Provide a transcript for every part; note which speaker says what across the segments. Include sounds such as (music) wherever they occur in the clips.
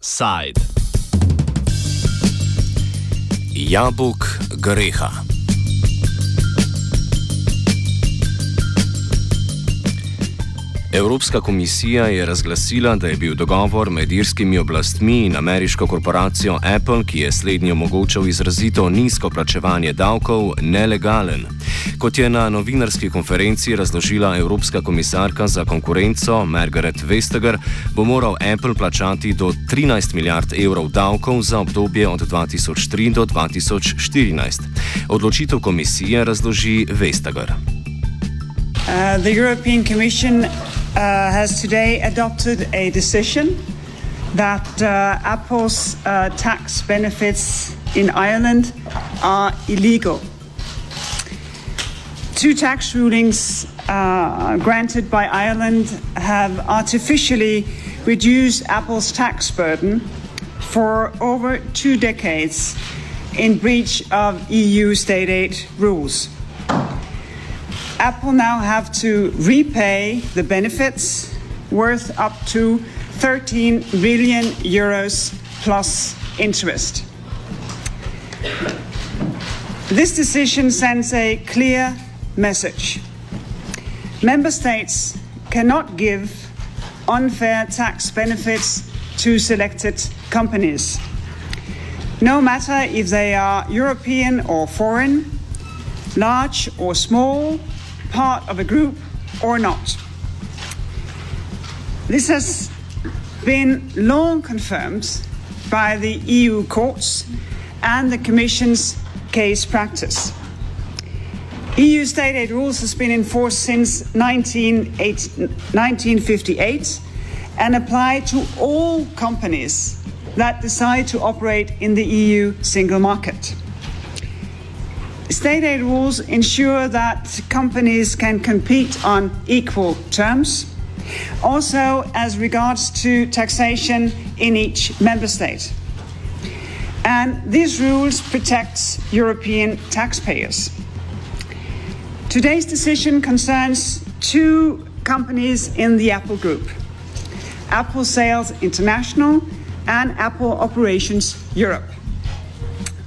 Speaker 1: Offside. Jabolk greha. Evropska komisija je razglasila, da je bil dogovor med irskimi oblastmi in ameriško korporacijo Apple, ki je slednji omogočal izrazito nizko plačevanje davkov, nelegalen. Kot je na novinarski konferenci razložila Evropska komisarka za konkurenco Margaret Vestager, bo moral Apple plačati do 13 milijard evrov davkov za obdobje od 2003 do 2014. Odločitev komisije razloži Vestager.
Speaker 2: Uh, the European Commission has today adopted a decision that uh, Apple's uh, tax benefits in Ireland are illegal. Two tax rulings uh, granted by Ireland have artificially reduced Apple's tax burden for over two decades in breach of EU state aid rules. Apple now have to repay the benefits worth up to 13 billion euros plus interest. This decision sends a clear message. Member states cannot give unfair tax benefits to selected companies, no matter if they are European or foreign, large or small, part of a group or not. This has been long confirmed by the EU courts and the Commission's case practice. EU state aid rules has been in force since 1958 and apply to all companies that decide to operate in the EU single market. State aid rules ensure that companies can compete on equal terms, also as regards to taxation in each member state. And these rules protect European taxpayers. Today's decision concerns two companies in the Apple Group Apple Sales International and Apple Operations Europe.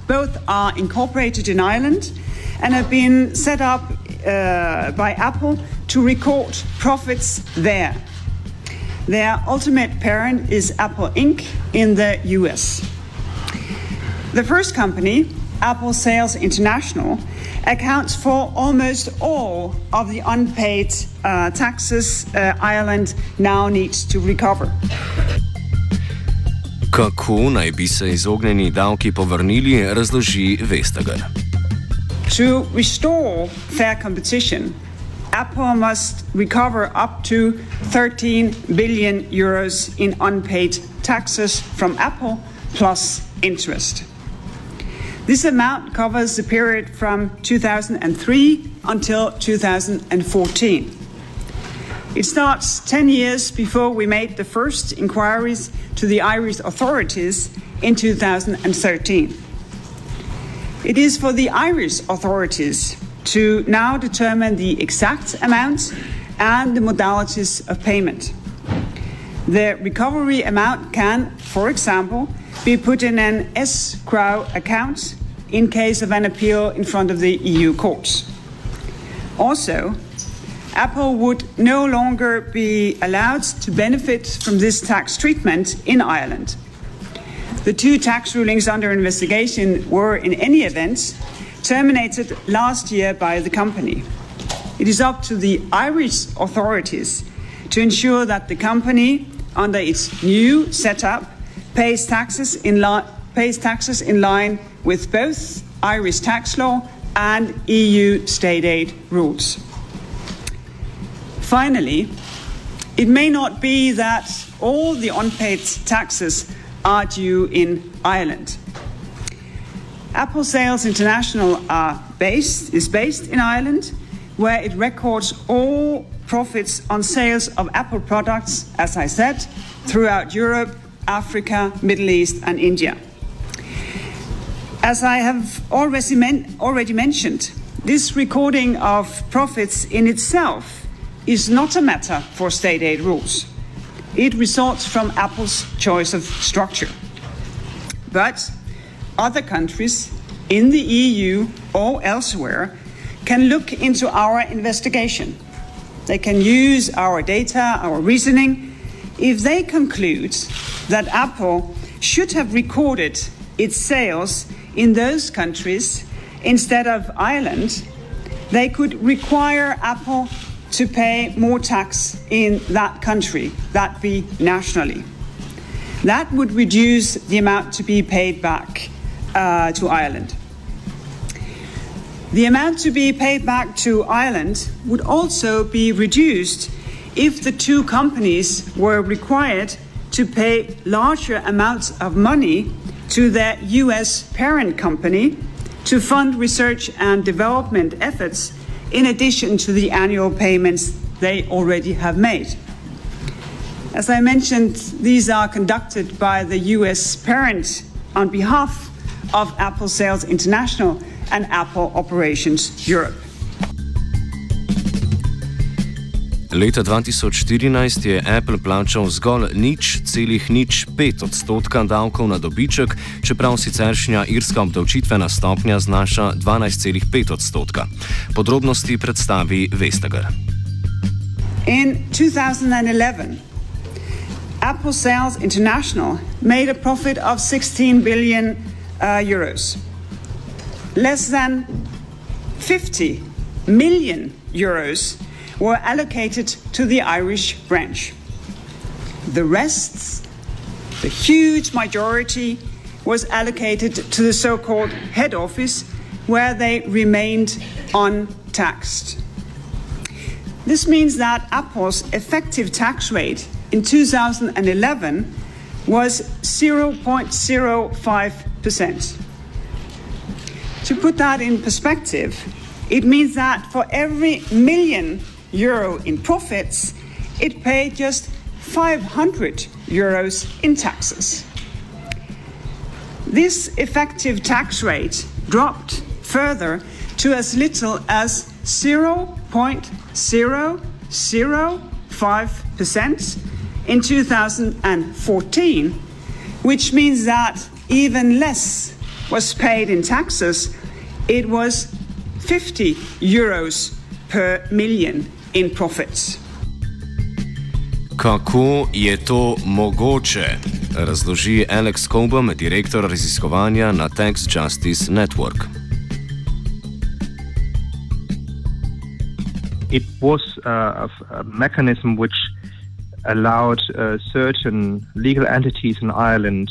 Speaker 2: Both are incorporated in Ireland and have been set up uh, by Apple to record profits there. Their ultimate parent is Apple Inc. in the US. The first company, Apple Sales International, accounts for almost all of the unpaid uh, taxes uh, Ireland now needs to recover.
Speaker 1: Kako naj bi se izognjeni davki povrnili, razloži Vestager.
Speaker 2: To restore fair competition, Apple must recover up to 13 billion euros in unpaid taxes from Apple plus interest. This amount covers the period from 2003 until 2014. It starts 10 years before we made the first inquiries to the Irish authorities in 2013. It is for the Irish authorities to now determine the exact amount and the modalities of payment. The recovery amount can, for example, be put in an escrow account in case of an appeal in front of the EU courts. Also, Apple would no longer be allowed to benefit from this tax treatment in Ireland. The two tax rulings under investigation were, in any event, terminated last year by the company. It is up to the Irish authorities to ensure that the company, under its new setup, pays taxes in, li- pays taxes in line with both Irish tax law and EU state aid rules. Finally, it may not be that all the unpaid taxes are due in Ireland. Apple Sales International are based, is based in Ireland, where it records all profits on sales of Apple products, as I said, throughout Europe, Africa, Middle East, and India. As I have already, men- already mentioned, this recording of profits in itself is not a matter for state aid rules. It results from Apple's choice of structure. But other countries in the EU or elsewhere can look into our investigation. They can use our data, our reasoning, if they conclude that Apple should have recorded its sales in those countries instead of Ireland, they could require Apple to pay more tax in that country, that be nationally. That would reduce the amount to be paid back uh, to Ireland. The amount to be paid back to Ireland would also be reduced if the two companies were required to pay larger amounts of money to their US parent company to fund research and development efforts in addition to the annual payments they already have made. As I mentioned, these are conducted by the US parent on behalf of Apple Sales International and Apple Operations Europe.
Speaker 1: Leta 2014 je Apple plačal zgolj nič celih nič pet odstotka davkov na dobiček, čeprav siceršnja irska obdavčitvena stopnja znaša 12,5 odstotka. Podrobnosti predstavi Vestager.
Speaker 2: In 2011, Apple Sales International made a profit of 16 billion uh, euros. Less than 50 million euros were allocated to the Irish branch. The rest, the huge majority, was allocated to the so called head office, where they remained untaxed. This means that Apple's effective tax rate in 2011 was 0.05%. To put that in perspective, it means that for every million euro in profits, it paid just 500 euros in taxes. This effective tax rate dropped further to as little as 0.005% in 2014, which means that even less was paid in taxes. It was 50 euros per million in profits.
Speaker 1: Kako je to mogoče, razloži Alex Cobham, direktor raziskovanja na Tax Justice Network.
Speaker 3: It was uh, a mechanism which allowed uh, certain legal entities in Ireland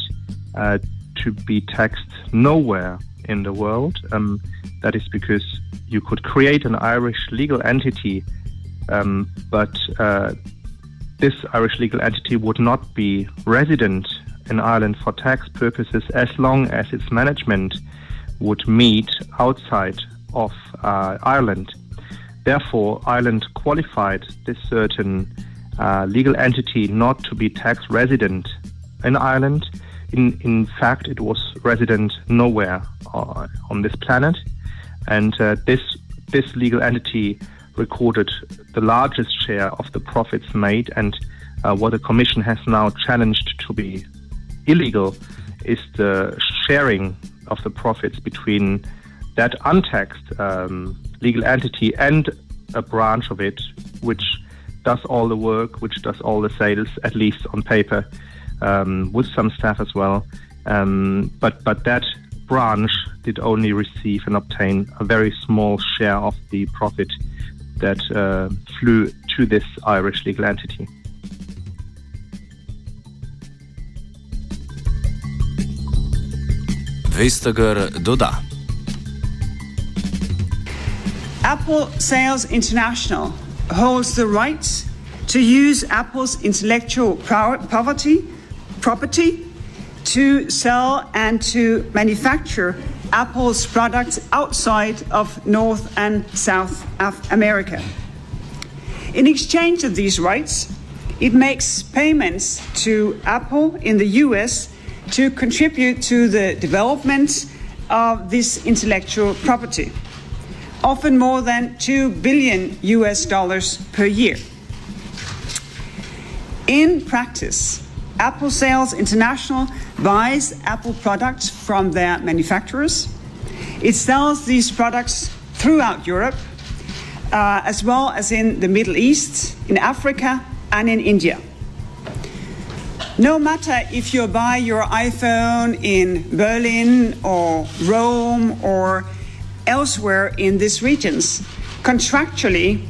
Speaker 3: uh, to be taxed nowhere in the world. Um, that is because you could create an Irish legal entity, um, but uh, this Irish legal entity would not be resident in Ireland for tax purposes as long as its management would meet outside of uh, Ireland. Therefore, Ireland qualified this certain uh, legal entity not to be tax resident in Ireland. In, in fact, it was resident nowhere uh, on this planet. And uh, this this legal entity recorded the largest share of the profits made, and uh, what the Commission has now challenged to be illegal is the sharing of the profits between that untaxed um, legal entity and a branch of it, which does all the work, which does all the sales, at least on paper, um, with some staff as well. Um, but but that branch did only receive and obtain a very small share of the profit that uh, flew to this Irish legal entity.
Speaker 1: Vestager doda.
Speaker 2: Apple Sales International holds the right to use Apple's intellectual property, property to sell and to manufacture Apple's products outside of North and South America. In exchange of these rights, it makes payments to Apple in the US to contribute to the development of this intellectual property, often more than 2 billion US dollars per year. In practice, Apple Sales International buys Apple products from their manufacturers. It sells these products throughout Europe, uh, as well as in the Middle East, in Africa, and in India. No matter if you buy your iPhone in Berlin or Rome or elsewhere in these regions, contractually,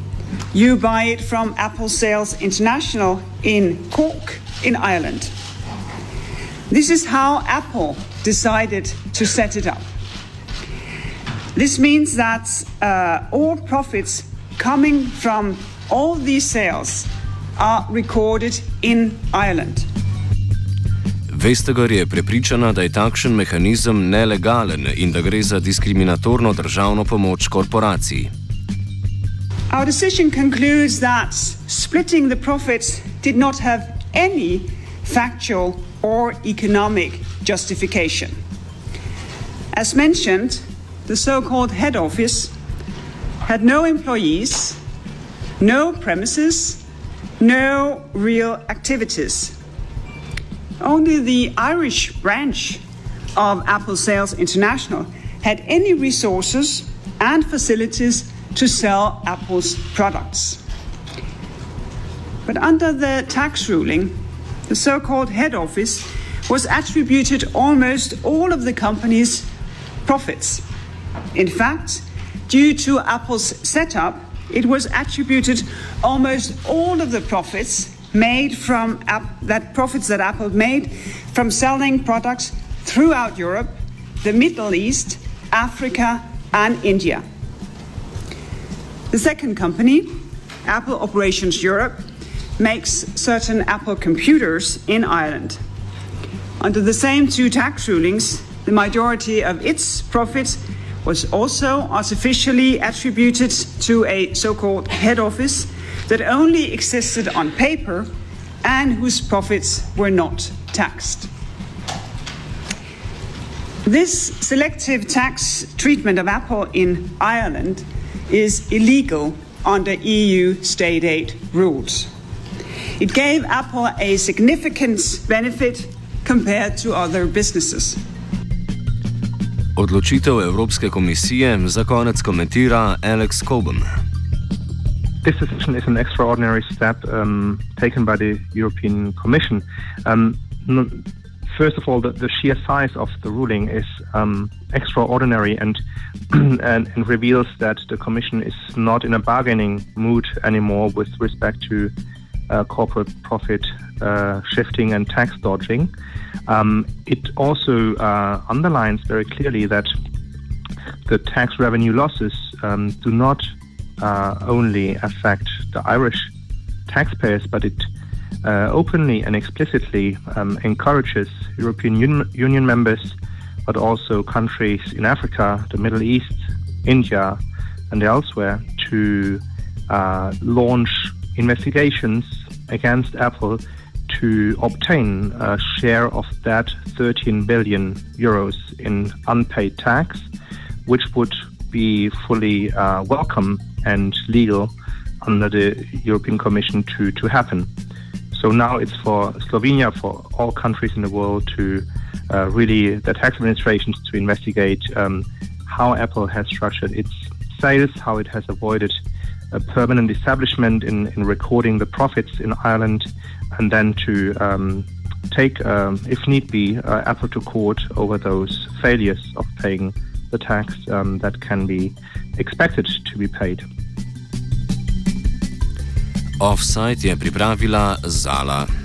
Speaker 2: you buy it from Apple Sales International in Cork, in Ireland. This is how Apple decided to set it up. This means that uh, all profits coming from all these sales are recorded in Ireland.
Speaker 1: Vestager je prepričana, da je takšen mehanizem nelegalen in da gre za diskriminatorno državno pomoč korporaciji.
Speaker 2: Our decision concludes that splitting the profits did not have any factual or economic justification. As mentioned, the so called head office had no employees, no premises, no real activities. Only the Irish branch of Apple Sales International had any resources and facilities to sell Apple's products. But under the tax ruling, the so called head office was attributed almost all of the company's profits. In fact, due to Apple's setup, it was attributed almost all of the profits made from that profits that Apple made from selling products throughout Europe, the Middle East, Africa, and India. The second company, Apple Operations Europe, makes certain Apple computers in Ireland. Under the same two tax rulings, the majority of its profits was also artificially attributed to a so called head office that only existed on paper and whose profits were not taxed. This selective tax treatment of Apple in Ireland is illegal under EU state aid rules. It gave Apple a significant benefit compared to other businesses.
Speaker 1: Odločitev Evropske komisije za konec komentira Alex Cobham.
Speaker 3: This decision is an extraordinary step um, taken by the European Commission. Um, first of all, the, the, sheer size of the ruling is um, extraordinary and, (clears throat) and, and reveals that the Commission is not in a bargaining mood anymore with respect to uh, corporate profit uh, shifting and tax dodging. Um, it also uh, underlines very clearly that the tax revenue losses um, do not uh, only affect the Irish taxpayers, but it uh, openly and explicitly um, encourages European Un- Union members, but also countries in Africa, the Middle East, India, and elsewhere to uh, launch investigations against Apple to obtain a share of that 13 billion euros in unpaid tax, which would be fully uh, welcome and legal under the European Commission to, to happen. So now it's for Slovenia, for all countries in the world to uh, really, the tax administrations to investigate um, how Apple has structured its sales, how it has avoided a permanent establishment in, in recording the profits in Ireland, and then to um, take, um, if need be, uh, Apple to court over those failures of paying the tax um, that can be expected to be paid.
Speaker 1: Offside je pripravila Zala.